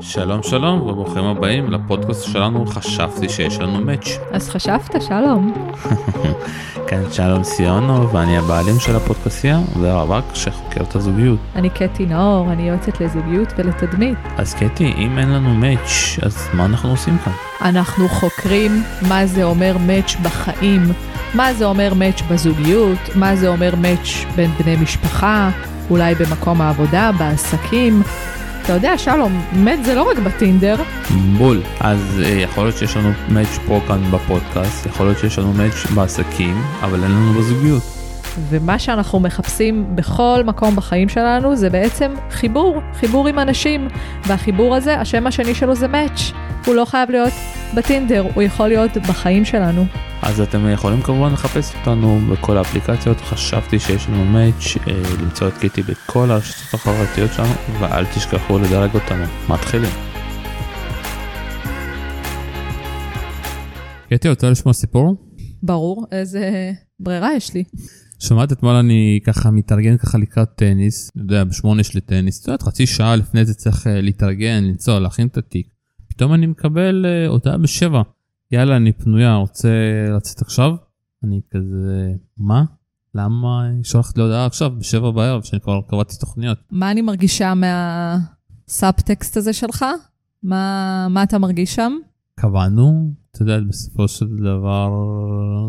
שלום שלום וברוכים הבאים לפודקאסט שלנו חשבתי שיש לנו מאץ'. אז חשבת, שלום. כן, שלום סיונו ואני הבעלים של הפודקאסיה ורווק שחוקר את הזוגיות. אני קטי נאור, אני יועצת לזוגיות ולתדמית. אז קטי, אם אין לנו מאץ', אז מה אנחנו עושים כאן? אנחנו חוקרים מה זה אומר מאץ' בחיים, מה זה אומר מאץ' בזוגיות, מה זה אומר מאץ' בין בני משפחה, אולי במקום העבודה, בעסקים. אתה יודע, שלום, מאץ' זה לא רק בטינדר. בול. אז אה, יכול להיות שיש לנו מאץ' פה כאן בפודקאסט, יכול להיות שיש לנו מאץ' בעסקים, אבל אין לנו בזוגיות. ומה שאנחנו מחפשים בכל מקום בחיים שלנו זה בעצם חיבור, חיבור עם אנשים. והחיבור הזה, השם השני שלו זה מאץ'. הוא לא חייב להיות בטינדר, הוא יכול להיות בחיים שלנו. אז אתם יכולים כמובן לחפש אותנו בכל האפליקציות, חשבתי שיש לנו מאץ', אה, למצוא את קיטי בכל הרשתות החברתיות שלנו, ואל תשכחו לדרג אותנו. מתחילים. קטי, רוצה לשמוע סיפור? ברור, איזה ברירה יש לי. שמעת אתמול אני ככה מתארגן ככה לקראת טניס, אתה יודע, בשמונה יש לי טניס, את יודעת, חצי שעה לפני זה צריך אה, להתארגן, לנסוע, להכין את התיק. פתאום אני מקבל אה, הודעה בשבע, יאללה, אני פנויה, רוצה לצאת עכשיו? אני כזה, מה? למה היא שולחת לי הודעה עכשיו, בשבע בערב, שאני כבר קבעתי תוכניות? מה אני מרגישה מהסאבטקסט הזה שלך? מה, מה אתה מרגיש שם? קבענו, אתה יודע, בסופו של דבר,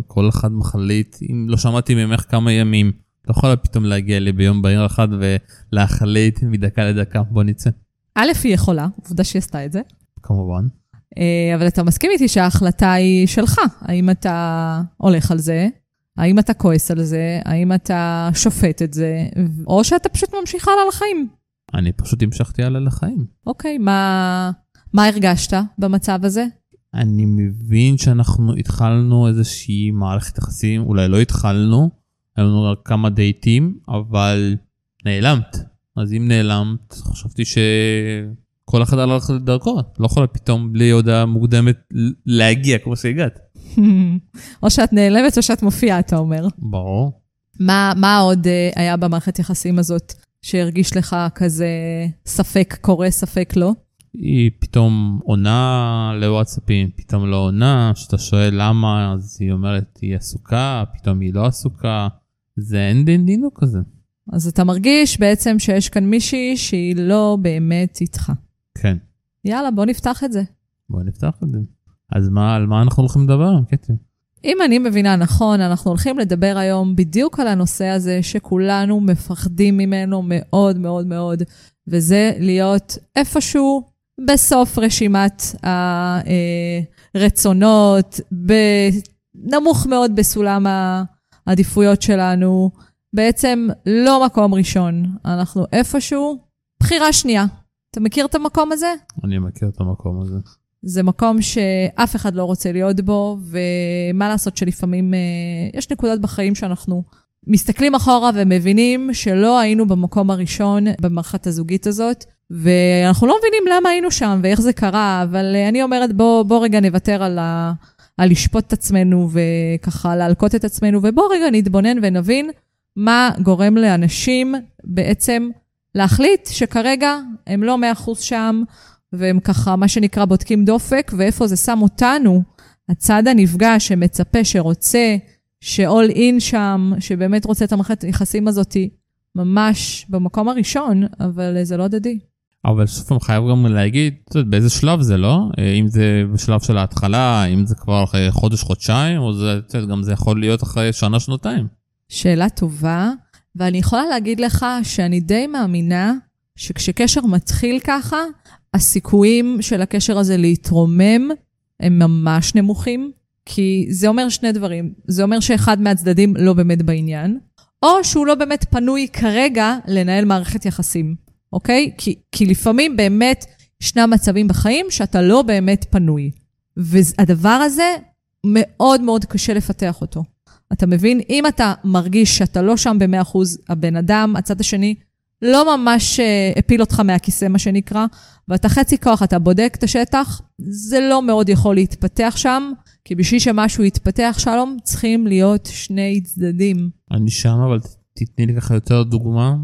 כל אחד מחליט, אם לא שמעתי ממך כמה ימים, לא יכולה פתאום להגיע לי ביום בהיר אחד ולהחליט מדקה לדקה, בוא נצא. א', היא יכולה, עובדה שהיא עשתה את זה. כמובן. אה, אבל אתה מסכים איתי שההחלטה היא שלך. האם אתה הולך על זה? האם אתה כועס על זה? האם אתה שופט את זה? או שאתה פשוט ממשיך הלאה לחיים. אני פשוט המשכתי הלאה לחיים. אוקיי, מה, מה הרגשת במצב הזה? אני מבין שאנחנו התחלנו איזושהי מערכת יחסים, אולי לא התחלנו, היו לנו רק כמה דייטים, אבל נעלמת. אז אם נעלמת, חשבתי שכל אחד הלך לדרכו, לא יכולה פתאום בלי הודעה מוקדמת להגיע כמו שהגעת. או שאת נעלמת או שאת מופיעה, אתה אומר. ברור. מה, מה עוד uh, היה במערכת יחסים הזאת שהרגיש לך כזה ספק קורה, ספק לא? היא פתאום עונה לוואטסאפים, פתאום לא עונה, כשאתה שואל למה, אז היא אומרת היא עסוקה, פתאום היא לא עסוקה, זה אין דין דינו כזה. אז אתה מרגיש בעצם שיש כאן מישהי שהיא לא באמת איתך. כן, יאללה, בוא נפתח את זה. בואי נפתח את זה. אז מה, על מה אנחנו הולכים לדבר, קטי? אם אני מבינה נכון, אנחנו הולכים לדבר היום בדיוק על הנושא הזה שכולנו מפחדים ממנו מאוד מאוד מאוד, וזה להיות איפשהו בסוף רשימת הרצונות, נמוך מאוד בסולם העדיפויות שלנו, בעצם לא מקום ראשון, אנחנו איפשהו בחירה שנייה. אתה מכיר את המקום הזה? אני מכיר את המקום הזה. זה מקום שאף אחד לא רוצה להיות בו, ומה לעשות שלפעמים אה, יש נקודות בחיים שאנחנו מסתכלים אחורה ומבינים שלא היינו במקום הראשון במערכת הזוגית הזאת, ואנחנו לא מבינים למה היינו שם ואיך זה קרה, אבל אה, אני אומרת, בוא, בוא רגע נוותר על, ה, על לשפוט את עצמנו וככה להלקות את עצמנו, ובוא רגע נתבונן ונבין מה גורם לאנשים בעצם להחליט שכרגע הם לא 100% שם, והם ככה, מה שנקרא, בודקים דופק, ואיפה זה שם אותנו, הצד הנפגע שמצפה, שרוצה, ש-all in שם, שבאמת רוצה את המערכת היחסים הזאת ממש במקום הראשון, אבל זה לא הדדי. אבל סוף אני חייב גם להגיד, את יודעת, באיזה שלב זה לא? אה, אם זה בשלב של ההתחלה, אם זה כבר אחרי חודש, חודשיים, או זה, גם זה יכול להיות אחרי שנה, שנתיים. שאלה טובה, ואני יכולה להגיד לך שאני די מאמינה שכשקשר מתחיל ככה, הסיכויים של הקשר הזה להתרומם הם ממש נמוכים, כי זה אומר שני דברים. זה אומר שאחד מהצדדים לא באמת בעניין, או שהוא לא באמת פנוי כרגע לנהל מערכת יחסים, אוקיי? כי, כי לפעמים באמת ישנם מצבים בחיים שאתה לא באמת פנוי. והדבר הזה, מאוד מאוד קשה לפתח אותו. אתה מבין? אם אתה מרגיש שאתה לא שם ב-100%, הבן אדם, הצד השני, לא ממש אה, הפיל אותך מהכיסא, מה שנקרא, ואתה חצי כוח, אתה בודק את השטח, זה לא מאוד יכול להתפתח שם, כי בשביל שמשהו יתפתח, שלום, צריכים להיות שני צדדים. אני שם, אבל תתני לי ככה יותר דוגמה.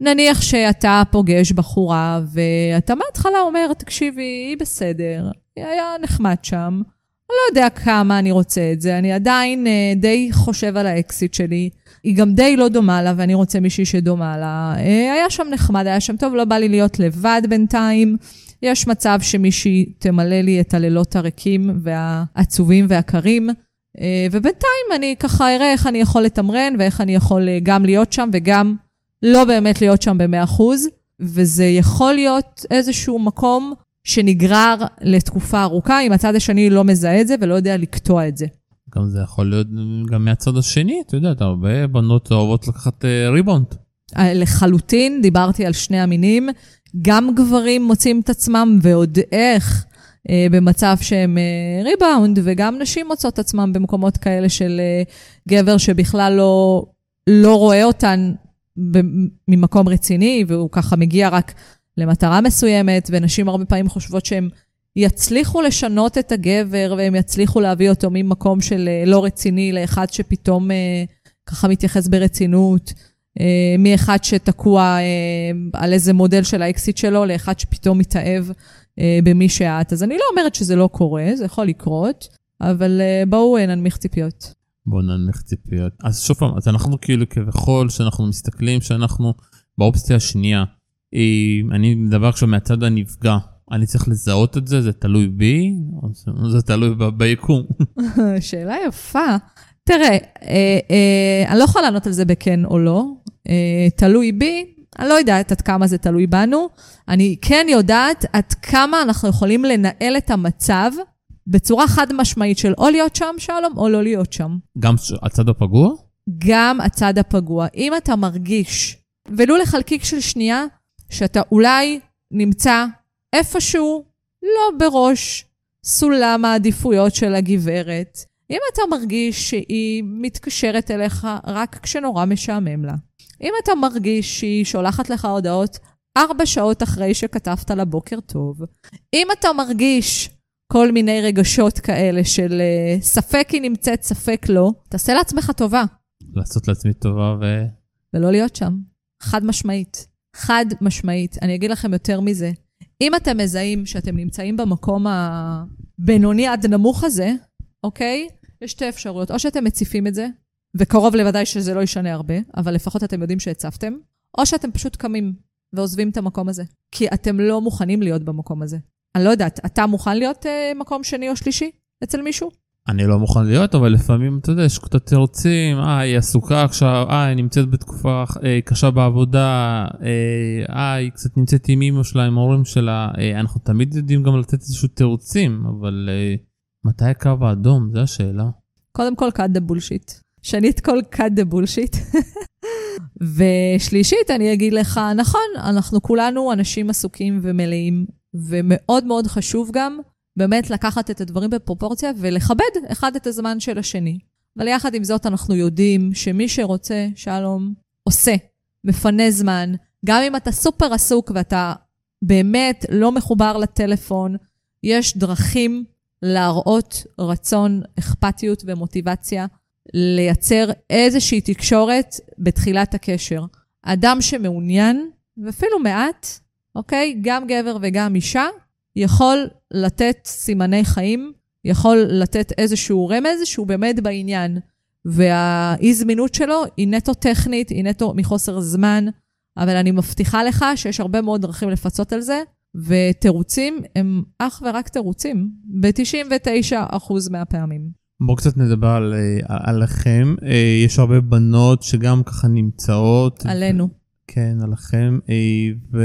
נניח שאתה פוגש בחורה, ואתה מההתחלה אומר, תקשיבי, היא בסדר, היא היה נחמד שם, אני לא יודע כמה אני רוצה את זה, אני עדיין אה, די חושב על האקסיט שלי. היא גם די לא דומה לה, ואני רוצה מישהי שדומה לה. אה, היה שם נחמד, היה שם טוב, לא בא לי להיות לבד בינתיים. יש מצב שמישהי תמלא לי את הלילות הריקים והעצובים והקרים. אה, ובינתיים אני ככה אראה איך אני יכול לתמרן ואיך אני יכול אה, גם להיות שם וגם לא באמת להיות שם ב-100%. וזה יכול להיות איזשהו מקום שנגרר לתקופה ארוכה, אם הצד השני לא מזהה את זה ולא יודע לקטוע את זה. גם זה יכול להיות גם מהצד השני, אתה יודע, הרבה בנות אוהבות לקחת ריבונד. אה, לחלוטין, דיברתי על שני המינים. גם גברים מוצאים את עצמם, ועוד איך, אה, במצב שהם אה, ריבאונד, וגם נשים מוצאות את עצמם במקומות כאלה של אה, גבר שבכלל לא, לא רואה אותן ממקום רציני, והוא ככה מגיע רק למטרה מסוימת, ונשים הרבה פעמים חושבות שהם יצליחו לשנות את הגבר, והם יצליחו להביא אותו ממקום של אה, לא רציני לאחד שפתאום אה, ככה מתייחס ברצינות. אה, מאחד שתקוע אה, על איזה מודל של האקסיט שלו, לאחד שפתאום מתאהב אה, במי שאת. אז אני לא אומרת שזה לא קורה, זה יכול לקרות, אבל בואו ננמיך ציפיות. בואו ננמיך ציפיות. אז שוב פעם, אז אנחנו כאילו כבכל שאנחנו מסתכלים שאנחנו באופציה השנייה, אני מדבר עכשיו מהצד הנפגע. אני צריך לזהות את זה, זה תלוי בי, או זה תלוי ביקום? שאלה יפה. תראה, אה, אה, אני לא יכולה לענות על זה בכן או לא. אה, תלוי בי, אני לא יודעת עד כמה זה תלוי בנו. אני כן יודעת עד כמה אנחנו יכולים לנהל את המצב בצורה חד משמעית של או להיות שם, שלום, או לא להיות שם. גם הצד הפגוע? גם הצד הפגוע. אם אתה מרגיש, ולו לחלקיק של שנייה, שאתה אולי נמצא איפשהו לא בראש סולם העדיפויות של הגברת, אם אתה מרגיש שהיא מתקשרת אליך רק כשנורא משעמם לה, אם אתה מרגיש שהיא שולחת לך הודעות ארבע שעות אחרי שכתבת לה בוקר טוב, אם אתה מרגיש כל מיני רגשות כאלה של uh, ספק היא נמצאת, ספק לא, תעשה לעצמך טובה. לעשות לעצמי טובה ו... ולא להיות שם. חד משמעית. חד משמעית. אני אגיד לכם יותר מזה. אם אתם מזהים שאתם נמצאים במקום הבינוני עד נמוך הזה, אוקיי? יש שתי אפשרויות. או שאתם מציפים את זה, וקרוב לוודאי שזה לא ישנה הרבה, אבל לפחות אתם יודעים שהצפתם, או שאתם פשוט קמים ועוזבים את המקום הזה. כי אתם לא מוכנים להיות במקום הזה. אני לא יודעת, אתה מוכן להיות אה, מקום שני או שלישי אצל מישהו? אני לא מוכן להיות, אבל לפעמים, אתה יודע, יש קצת תירוצים, אה, היא עסוקה עכשיו, אה, היא נמצאת בתקופה אה, קשה בעבודה, אה, אה, היא קצת נמצאת עם אמא שלה, עם ההורים שלה, אה, אנחנו תמיד יודעים גם לתת איזשהו תירוצים, אבל אה, מתי הקו האדום? זו השאלה. קודם כל, cut the bullshit. שנית כל cut the bullshit. ושלישית, אני אגיד לך, נכון, אנחנו כולנו אנשים עסוקים ומלאים, ומאוד מאוד חשוב גם באמת לקחת את הדברים בפרופורציה ולכבד אחד את הזמן של השני. אבל יחד עם זאת, אנחנו יודעים שמי שרוצה, שלום, עושה, מפנה זמן, גם אם אתה סופר עסוק ואתה באמת לא מחובר לטלפון, יש דרכים להראות רצון, אכפתיות ומוטיבציה, לייצר איזושהי תקשורת בתחילת הקשר. אדם שמעוניין, ואפילו מעט, אוקיי? גם גבר וגם אישה, יכול לתת סימני חיים, יכול לתת איזשהו רמז שהוא באמת בעניין. והאי-זמינות שלו היא נטו טכנית, היא נטו מחוסר זמן, אבל אני מבטיחה לך שיש הרבה מאוד דרכים לפצות על זה, ותירוצים הם אך ורק תירוצים, ב-99% מהפעמים. בואו קצת נדבר על, אה, עליכם. אה, יש הרבה בנות שגם ככה נמצאות. עלינו. ו... כן, עליכם. אה,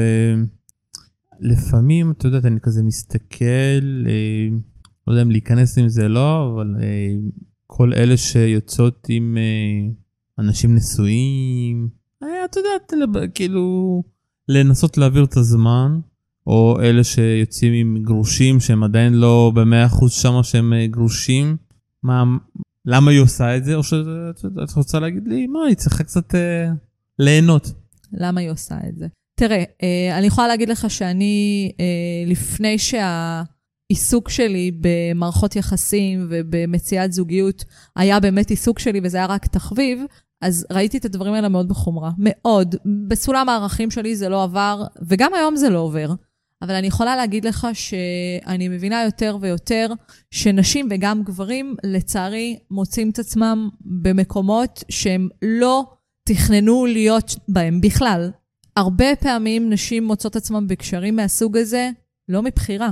ולפעמים, את יודעת, אני כזה מסתכל, לא יודע אם להיכנס עם זה לא, אבל כל אלה שיוצאות עם אנשים נשואים, את יודעת, כאילו, לנסות להעביר את הזמן. או אלה שיוצאים עם גרושים שהם עדיין לא במאה אחוז שמה שהם אה, גרושים. מה, למה היא עושה את זה? או שאת רוצה להגיד לי, מה, היא צריכה קצת אה, ליהנות. למה היא עושה את זה? תראה, אה, אני יכולה להגיד לך שאני, אה, לפני שהעיסוק שלי במערכות יחסים ובמציאת זוגיות היה באמת עיסוק שלי וזה היה רק תחביב, אז ראיתי את הדברים האלה מאוד בחומרה. מאוד. בסולם הערכים שלי זה לא עבר, וגם היום זה לא עובר. אבל אני יכולה להגיד לך שאני מבינה יותר ויותר שנשים וגם גברים, לצערי, מוצאים את עצמם במקומות שהם לא תכננו להיות בהם בכלל. הרבה פעמים נשים מוצאות עצמם בקשרים מהסוג הזה, לא מבחירה.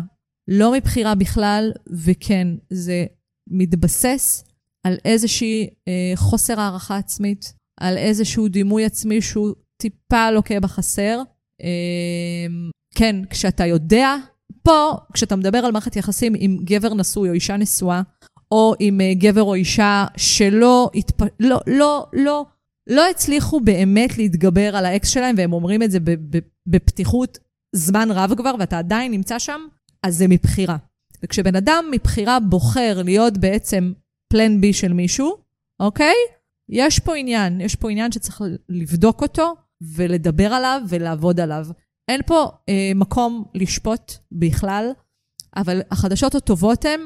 לא מבחירה בכלל, וכן, זה מתבסס על איזושהי אה, חוסר הערכה עצמית, על איזשהו דימוי עצמי שהוא טיפה לוקה בחסר. אה, כן, כשאתה יודע, פה, כשאתה מדבר על מערכת יחסים עם גבר נשוי או אישה נשואה, או עם uh, גבר או אישה שלא התפ... לא, לא, לא, לא הצליחו באמת להתגבר על האקס שלהם, והם אומרים את זה בפתיחות זמן רב כבר, ואתה עדיין נמצא שם, אז זה מבחירה. וכשבן אדם מבחירה בוחר להיות בעצם פלן בי של מישהו, אוקיי? יש פה עניין, יש פה עניין שצריך לבדוק אותו ולדבר עליו ולעבוד עליו. אין פה אה, מקום לשפוט בכלל, אבל החדשות הטובות הן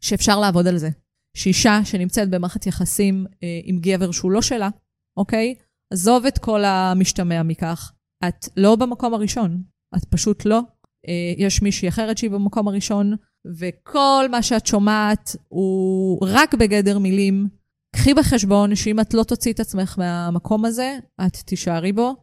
שאפשר לעבוד על זה. שאישה שנמצאת במערכת יחסים אה, עם גבר שהוא לא שלה, אוקיי? עזוב את כל המשתמע מכך. את לא במקום הראשון, את פשוט לא. אה, יש מישהי אחרת שהיא במקום הראשון, וכל מה שאת שומעת הוא רק בגדר מילים. קחי בחשבון שאם את לא תוציא את עצמך מהמקום הזה, את תישארי בו.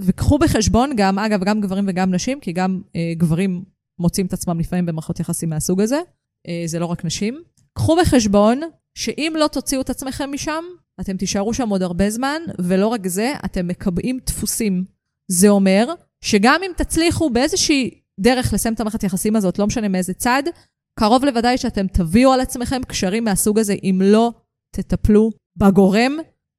וקחו בחשבון גם, אגב, גם גברים וגם נשים, כי גם אה, גברים מוצאים את עצמם לפעמים במערכות יחסים מהסוג הזה, אה, זה לא רק נשים. קחו בחשבון שאם לא תוציאו את עצמכם משם, אתם תישארו שם עוד הרבה זמן, ולא רק זה, אתם מקבעים דפוסים. זה אומר שגם אם תצליחו באיזושהי דרך לסיים את המערכת יחסים הזאת, לא משנה מאיזה צד, קרוב לוודאי שאתם תביאו על עצמכם קשרים מהסוג הזה, אם לא תטפלו בגורם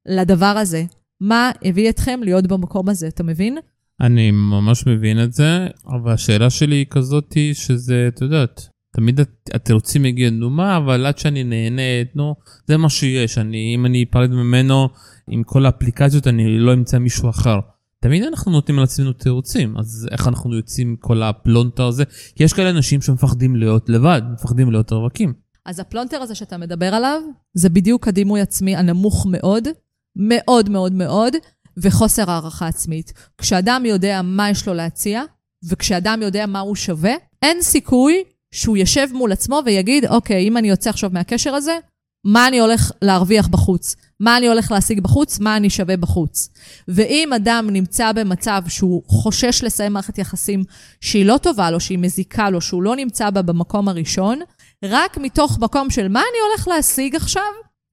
לדבר הזה. מה הביא אתכם להיות במקום הזה, אתה מבין? אני ממש מבין את זה, אבל השאלה שלי היא כזאת שזה, את יודעת, תמיד התירוצים יגידו, מה, אבל עד שאני נהנית, נו, זה מה שיש, אני, אם אני אפרד ממנו עם כל האפליקציות, אני לא אמצא מישהו אחר. תמיד אנחנו נותנים על עצמנו תירוצים, אז איך אנחנו יוצאים מכל הפלונטר הזה? כי יש כאלה אנשים שמפחדים להיות לבד, מפחדים להיות רווקים. אז הפלונטר הזה שאתה מדבר עליו, זה בדיוק הדימוי עצמי הנמוך מאוד, מאוד מאוד מאוד, וחוסר הערכה עצמית. כשאדם יודע מה יש לו להציע, וכשאדם יודע מה הוא שווה, אין סיכוי שהוא יושב מול עצמו ויגיד, אוקיי, אם אני יוצא עכשיו מהקשר הזה, מה אני הולך להרוויח בחוץ? מה אני הולך להשיג בחוץ? מה אני שווה בחוץ? ואם אדם נמצא במצב שהוא חושש לסיים מערכת יחסים שהיא לא טובה לו, שהיא מזיקה לו, שהוא לא נמצא בה במקום הראשון, רק מתוך מקום של מה אני הולך להשיג עכשיו,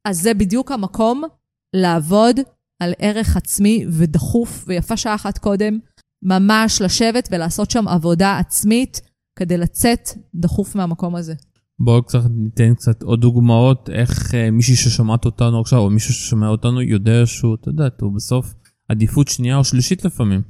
אז זה בדיוק המקום לעבוד על ערך עצמי ודחוף, ויפה שעה אחת קודם, ממש לשבת ולעשות שם עבודה עצמית כדי לצאת דחוף מהמקום הזה. בואו קצת ניתן קצת עוד דוגמאות איך אה, מישהי ששומעת אותנו עכשיו, או מישהו ששומע אותנו, יודע שהוא, אתה יודע, הוא בסוף עדיפות שנייה או שלישית לפעמים.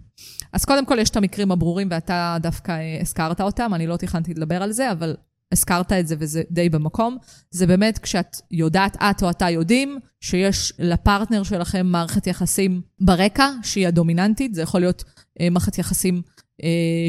אז קודם כל יש את המקרים הברורים ואתה דווקא אה, הזכרת אותם, אני לא תכננתי לדבר על זה, אבל הזכרת את זה וזה די במקום, זה באמת כשאת יודעת, את או אתה יודעים, שיש לפרטנר שלכם מערכת יחסים ברקע, שהיא הדומיננטית, זה יכול להיות אה, מערכת יחסים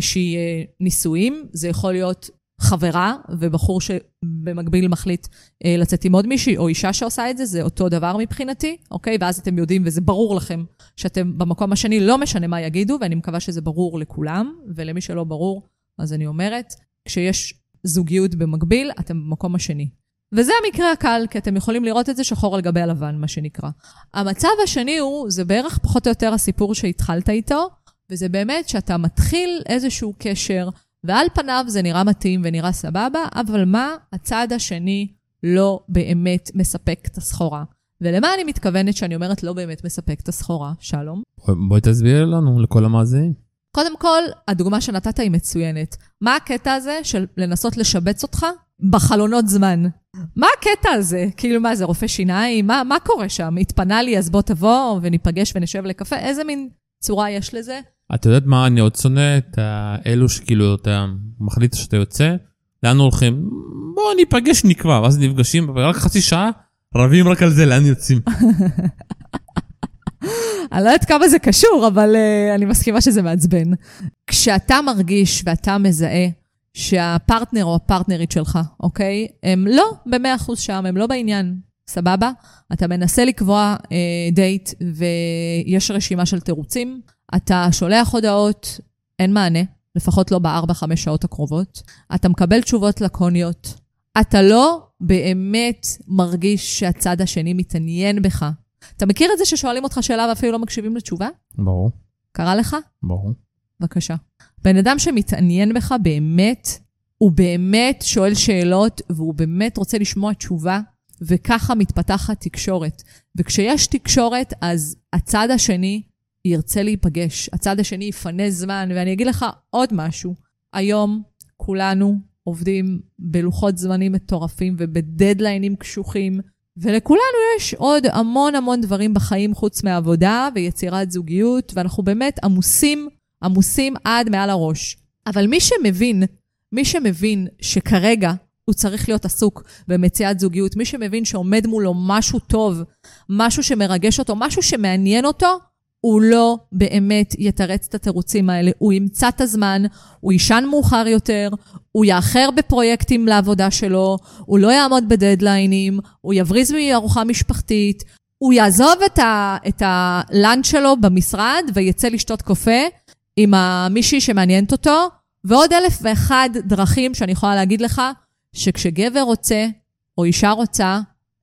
שהיא אה, נישואים, זה יכול להיות חברה ובחור שבמקביל מחליט אה, לצאת עם עוד מישהי, או אישה שעושה את זה, זה אותו דבר מבחינתי, אוקיי? ואז אתם יודעים, וזה ברור לכם שאתם במקום השני, לא משנה מה יגידו, ואני מקווה שזה ברור לכולם, ולמי שלא ברור, אז אני אומרת, כשיש זוגיות במקביל, אתם במקום השני. וזה המקרה הקל, כי אתם יכולים לראות את זה שחור על גבי הלבן, מה שנקרא. המצב השני הוא, זה בערך פחות או יותר הסיפור שהתחלת איתו, וזה באמת שאתה מתחיל איזשהו קשר, ועל פניו זה נראה מתאים ונראה סבבה, אבל מה, הצד השני לא באמת מספק את הסחורה. ולמה אני מתכוונת שאני אומרת לא באמת מספק את הסחורה, שלום? בואי תסביר לנו, לכל המאזינים. קודם כל, הדוגמה שנתת היא מצוינת. מה הקטע הזה של לנסות לשבץ אותך בחלונות זמן? מה הקטע הזה? כאילו, מה זה, רופא שיניים? מה, מה קורה שם? התפנה לי, אז בוא תבוא וניפגש ונשב לקפה? איזה מין צורה יש לזה? את יודעת מה אני עוד שונא? את האלו שכאילו אתה מחליט שאתה יוצא, לאן הולכים? בוא ניפגש נקבע, ואז נפגשים, ורק חצי שעה רבים רק על זה, לאן יוצאים. אני לא יודעת כמה זה קשור, אבל uh, אני מסכימה שזה מעצבן. כשאתה מרגיש ואתה מזהה שהפרטנר או הפרטנרית שלך, אוקיי? הם לא ב-100% שם, הם לא בעניין. סבבה? אתה מנסה לקבוע אה, דייט ויש רשימה של תירוצים, אתה שולח הודעות, אין מענה, לפחות לא בארבע-חמש שעות הקרובות. אתה מקבל תשובות לקוניות. אתה לא באמת מרגיש שהצד השני מתעניין בך. אתה מכיר את זה ששואלים אותך שאלה ואפילו לא מקשיבים לתשובה? ברור, קרה לך? ברור. בבקשה. בן אדם שמתעניין בך באמת, הוא באמת שואל שאלות והוא באמת רוצה לשמוע תשובה, וככה מתפתחת תקשורת. וכשיש תקשורת, אז הצד השני ירצה להיפגש, הצד השני יפנה זמן, ואני אגיד לך עוד משהו. היום כולנו עובדים בלוחות זמנים מטורפים ובדדליינים קשוחים, ולכולנו יש עוד המון המון דברים בחיים חוץ מעבודה ויצירת זוגיות, ואנחנו באמת עמוסים, עמוסים עד מעל הראש. אבל מי שמבין, מי שמבין שכרגע הוא צריך להיות עסוק במציאת זוגיות, מי שמבין שעומד מולו משהו טוב, משהו שמרגש אותו, משהו שמעניין אותו, הוא לא באמת יתרץ את התירוצים האלה. הוא ימצא את הזמן, הוא יישן מאוחר יותר, הוא יאחר בפרויקטים לעבודה שלו, הוא לא יעמוד בדדליינים, הוא יבריז מארוחה משפחתית, הוא יעזוב את, ה, את הלאנץ' שלו במשרד ויצא לשתות קופה עם מישהי שמעניינת אותו, ועוד אלף ואחד דרכים שאני יכולה להגיד לך, שכשגבר רוצה או אישה רוצה,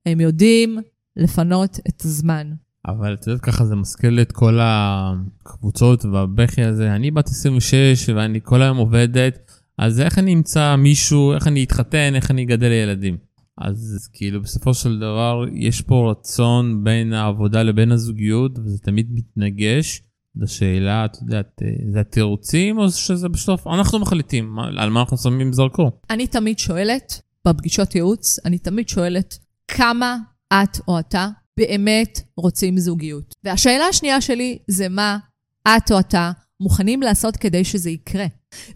הם יודעים לפנות את הזמן. אבל את יודעת ככה זה מזכיר את כל הקבוצות והבכי הזה. אני בת 26 ואני כל היום עובדת, אז איך אני אמצא מישהו, איך אני אתחתן, איך אני אגדל ילדים. אז כאילו בסופו של דבר יש פה רצון בין העבודה לבין הזוגיות וזה תמיד מתנגש. לשאלה, את יודעת, זה התירוצים או שזה בסוף אנחנו מחליטים על מה אנחנו שמים זרקור. אני תמיד שואלת, בפגישות ייעוץ, אני תמיד שואלת, כמה את או אתה באמת רוצים זוגיות? והשאלה השנייה שלי זה מה את או אתה מוכנים לעשות כדי שזה יקרה.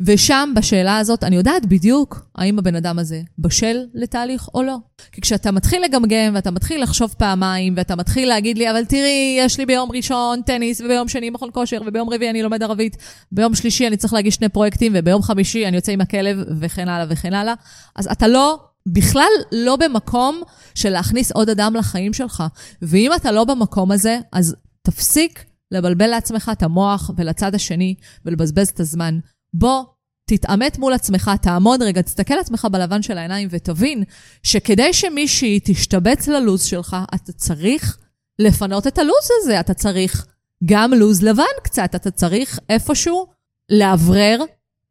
ושם, בשאלה הזאת, אני יודעת בדיוק האם הבן אדם הזה בשל לתהליך או לא. כי כשאתה מתחיל לגמגם, ואתה מתחיל לחשוב פעמיים, ואתה מתחיל להגיד לי, אבל תראי, יש לי ביום ראשון טניס, וביום שני מכון כושר, וביום רביעי אני לומד ערבית, ביום שלישי אני צריך להגיש שני פרויקטים, וביום חמישי אני יוצא עם הכלב, וכן הלאה וכן הלאה, אז אתה לא בכלל לא במקום של להכניס עוד אדם לחיים שלך. ואם אתה לא במקום הזה, אז תפסיק לבלבל לעצמך את המוח ולצד השני ולבזבז את הזמן. בוא, תתעמת מול עצמך, תעמוד רגע, תסתכל לעצמך בלבן של העיניים ותבין שכדי שמישהי תשתבץ ללו"ז שלך, אתה צריך לפנות את הלו"ז הזה, אתה צריך גם לו"ז לבן קצת, אתה צריך איפשהו לאוורר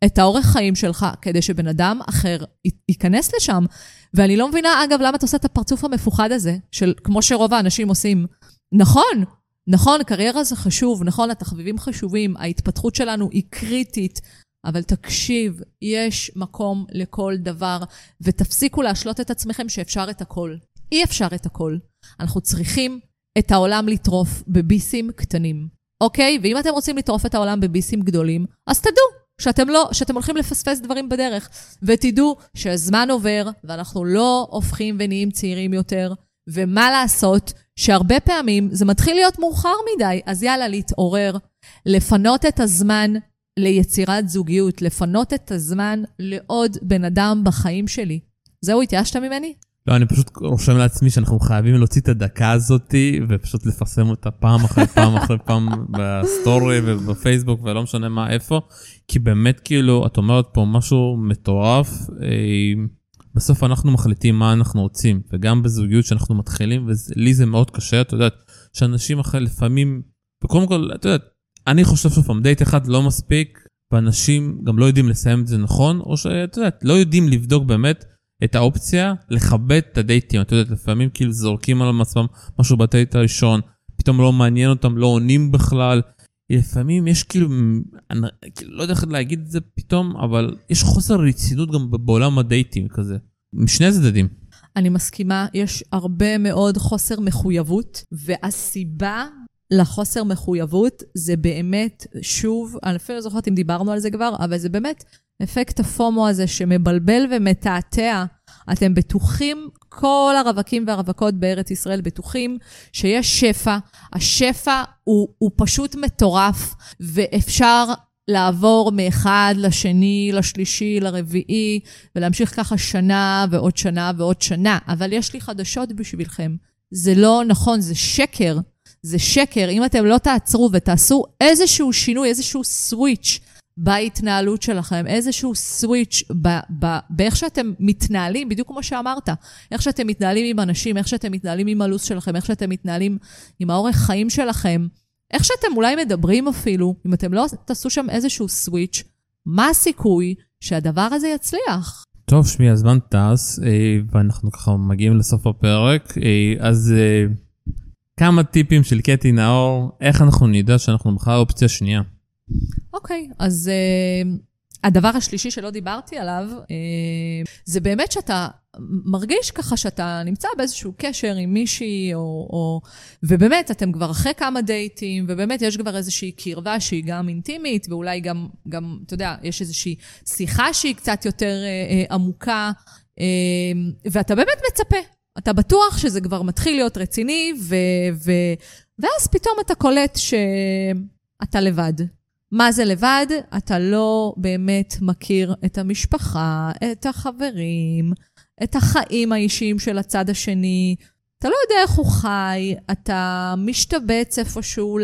את האורך חיים שלך כדי שבן אדם אחר ייכנס לשם. ואני לא מבינה, אגב, למה אתה עושה את הפרצוף המפוחד הזה, של כמו שרוב האנשים עושים. נכון, נכון, קריירה זה חשוב, נכון, התחביבים חשובים, ההתפתחות שלנו היא קריטית, אבל תקשיב, יש מקום לכל דבר, ותפסיקו להשלות את עצמכם שאפשר את הכל. אי אפשר את הכל. אנחנו צריכים את העולם לטרוף בביסים קטנים, אוקיי? ואם אתם רוצים לטרוף את העולם בביסים גדולים, אז תדעו שאתם לא, שאתם הולכים לפספס דברים בדרך. ותדעו שהזמן עובר, ואנחנו לא הופכים ונהיים צעירים יותר, ומה לעשות, שהרבה פעמים זה מתחיל להיות מאוחר מדי, אז יאללה, להתעורר, לפנות את הזמן ליצירת זוגיות, לפנות את הזמן לעוד בן אדם בחיים שלי. זהו, התייאשת ממני? לא, אני פשוט רושם לעצמי שאנחנו חייבים להוציא את הדקה הזאתי ופשוט לפרסם אותה פעם אחרי פעם אחרי פעם בסטורי ובפייסבוק ולא משנה מה איפה, כי באמת כאילו, את אומרת פה משהו מטורף. אה, בסוף אנחנו מחליטים מה אנחנו רוצים, וגם בזוגיות שאנחנו מתחילים, ולי זה מאוד קשה, את יודעת, שאנשים אחרי לפעמים, וקודם כל, את יודעת, אני חושב שוב פעם, דייט אחד לא מספיק, ואנשים גם לא יודעים לסיים את זה נכון, או שאת יודעת, לא יודעים לבדוק באמת את האופציה לכבד את הדייטים. את יודעת, לפעמים כאילו זורקים על עצמם משהו בדייט הראשון, פתאום לא מעניין אותם, לא עונים בכלל. לפעמים יש כאילו, אני כאילו לא יודע איך להגיד את זה פתאום, אבל יש חוסר רצינות גם בעולם הדייטים כזה, משני הצדדים. אני מסכימה, יש הרבה מאוד חוסר מחויבות, והסיבה לחוסר מחויבות זה באמת, שוב, אני אפילו לא זוכרת אם דיברנו על זה כבר, אבל זה באמת אפקט הפומו הזה שמבלבל ומתעתע. אתם בטוחים, כל הרווקים והרווקות בארץ ישראל בטוחים שיש שפע. השפע הוא, הוא פשוט מטורף, ואפשר לעבור מאחד לשני, לשלישי, לרביעי, ולהמשיך ככה שנה ועוד שנה ועוד שנה. אבל יש לי חדשות בשבילכם. זה לא נכון, זה שקר. זה שקר. אם אתם לא תעצרו ותעשו איזשהו שינוי, איזשהו סוויץ' בהתנהלות שלכם, איזשהו סוויץ' באיך שאתם מתנהלים, בדיוק כמו שאמרת, איך שאתם מתנהלים עם אנשים, איך שאתם מתנהלים עם הלו"ז שלכם, איך שאתם מתנהלים עם האורך חיים שלכם, איך שאתם אולי מדברים אפילו, אם אתם לא תעשו שם איזשהו סוויץ', מה הסיכוי שהדבר הזה יצליח? טוב, שמי, הזמן טס, אה, ואנחנו ככה מגיעים לסוף הפרק, אה, אז אה, כמה טיפים של קטי נאור, איך אנחנו נדע שאנחנו בכלל אופציה שנייה. אוקיי, okay, אז uh, הדבר השלישי שלא דיברתי עליו, uh, זה באמת שאתה מרגיש ככה שאתה נמצא באיזשהו קשר עם מישהי, או, או... ובאמת, אתם כבר אחרי כמה דייטים, ובאמת יש כבר איזושהי קרבה שהיא גם אינטימית, ואולי גם, גם אתה יודע, יש איזושהי שיחה שהיא קצת יותר uh, uh, עמוקה, uh, ואתה באמת מצפה. אתה בטוח שזה כבר מתחיל להיות רציני, ו, ו, ואז פתאום אתה קולט שאתה לבד. מה זה לבד? אתה לא באמת מכיר את המשפחה, את החברים, את החיים האישיים של הצד השני. אתה לא יודע איך הוא חי, אתה משתבץ איפשהו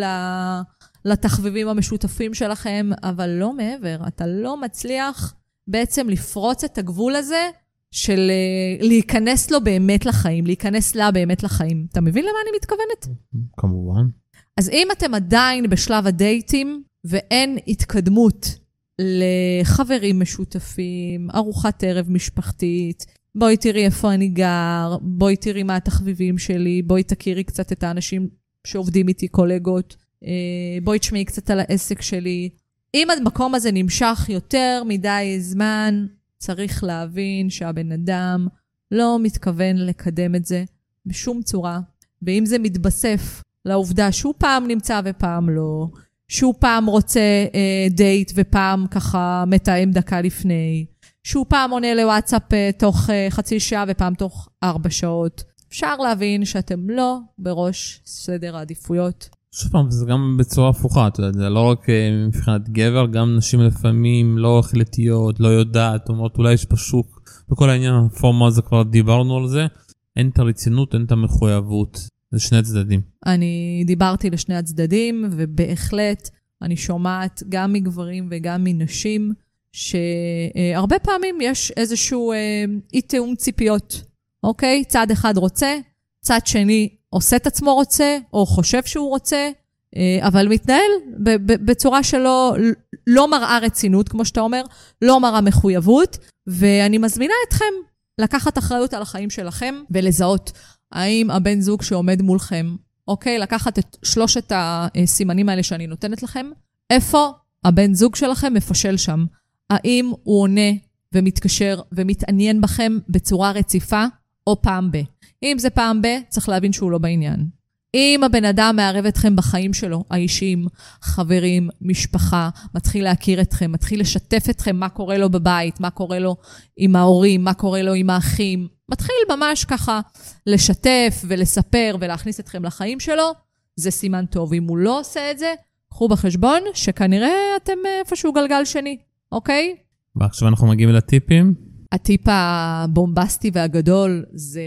לתחביבים המשותפים שלכם, אבל לא מעבר. אתה לא מצליח בעצם לפרוץ את הגבול הזה של אה, להיכנס לו באמת לחיים, להיכנס לה באמת לחיים. אתה מבין למה אני מתכוונת? כמובן. אז אם אתם עדיין בשלב הדייטים, ואין התקדמות לחברים משותפים, ארוחת ערב משפחתית, בואי תראי איפה אני גר, בואי תראי מה התחביבים שלי, בואי תכירי קצת את האנשים שעובדים איתי, קולגות, אה, בואי תשמעי קצת על העסק שלי. אם המקום הזה נמשך יותר מדי זמן, צריך להבין שהבן אדם לא מתכוון לקדם את זה בשום צורה. ואם זה מתבסף לעובדה שהוא פעם נמצא ופעם לא, שהוא פעם רוצה אה, דייט ופעם ככה מתאם דקה לפני, שהוא פעם עונה לוואטסאפ אה, תוך אה, חצי שעה ופעם תוך ארבע שעות. אפשר להבין שאתם לא בראש סדר העדיפויות. שוב פעם, זה גם בצורה הפוכה, אתה יודע, זה לא רק אה, מבחינת גבר, גם נשים לפעמים לא החלטיות, לא יודעת, אומרות אולי יש בשוק, וכל העניין הפורמה הזה כבר דיברנו על זה, אין את הרצינות, אין את המחויבות. זה שני צדדים. אני דיברתי לשני הצדדים, ובהחלט אני שומעת גם מגברים וגם מנשים, שהרבה פעמים יש איזשהו אה, אי תיאום ציפיות, אוקיי? צד אחד רוצה, צד שני עושה את עצמו רוצה, או חושב שהוא רוצה, אה, אבל מתנהל בצורה שלא לא מראה רצינות, כמו שאתה אומר, לא מראה מחויבות, ואני מזמינה אתכם לקחת אחריות על החיים שלכם ולזהות האם הבן זוג שעומד מולכם, אוקיי, לקחת את שלושת הסימנים האלה שאני נותנת לכם, איפה הבן זוג שלכם מפשל שם? האם הוא עונה ומתקשר ומתעניין בכם בצורה רציפה, או פעם ב? אם זה פעם ב, צריך להבין שהוא לא בעניין. אם הבן אדם מערב אתכם בחיים שלו, האישיים, חברים, משפחה, מתחיל להכיר אתכם, מתחיל לשתף אתכם מה קורה לו בבית, מה קורה לו עם ההורים, מה קורה לו עם האחים, מתחיל ממש ככה לשתף ולספר ולהכניס אתכם לחיים שלו, זה סימן טוב. אם הוא לא עושה את זה, קחו בחשבון שכנראה אתם איפשהו גלגל שני, אוקיי? ועכשיו אנחנו מגיעים לטיפים. הטיפ הבומבסטי והגדול זה,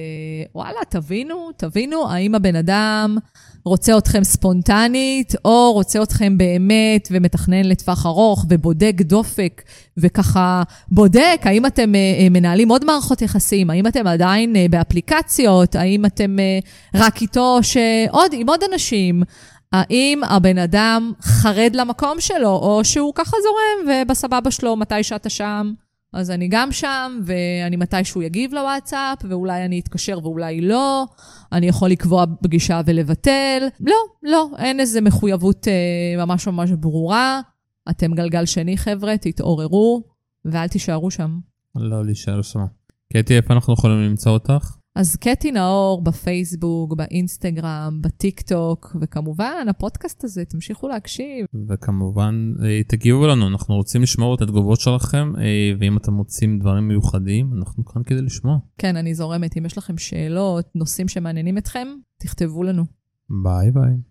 וואלה, תבינו, תבינו האם הבן אדם רוצה אתכם ספונטנית, או רוצה אתכם באמת ומתכנן לטווח ארוך ובודק דופק, וככה בודק האם אתם uh, מנהלים עוד מערכות יחסים, האם אתם עדיין uh, באפליקציות, האם אתם רק איתו, שעוד, עם עוד אנשים. האם הבן אדם חרד למקום שלו, או שהוא ככה זורם ובסבבה שלו מתי שאתה שם. אז אני גם שם, ואני מתישהו יגיב לוואטסאפ, ואולי אני אתקשר ואולי לא. אני יכול לקבוע פגישה ולבטל. לא, לא, אין איזו מחויבות אה, ממש ממש ברורה. אתם גלגל שני, חבר'ה, תתעוררו, ואל תישארו שם. לא להישאר שם. קטי, איפה אנחנו יכולים למצוא אותך? אז קטי נאור בפייסבוק, באינסטגרם, בטיק טוק, וכמובן, הפודקאסט הזה, תמשיכו להקשיב. וכמובן, אה, תגיבו לנו, אנחנו רוצים לשמור את התגובות שלכם, אה, ואם אתם מוצאים דברים מיוחדים, אנחנו כאן כדי לשמוע. כן, אני זורמת. אם יש לכם שאלות, נושאים שמעניינים אתכם, תכתבו לנו. ביי ביי.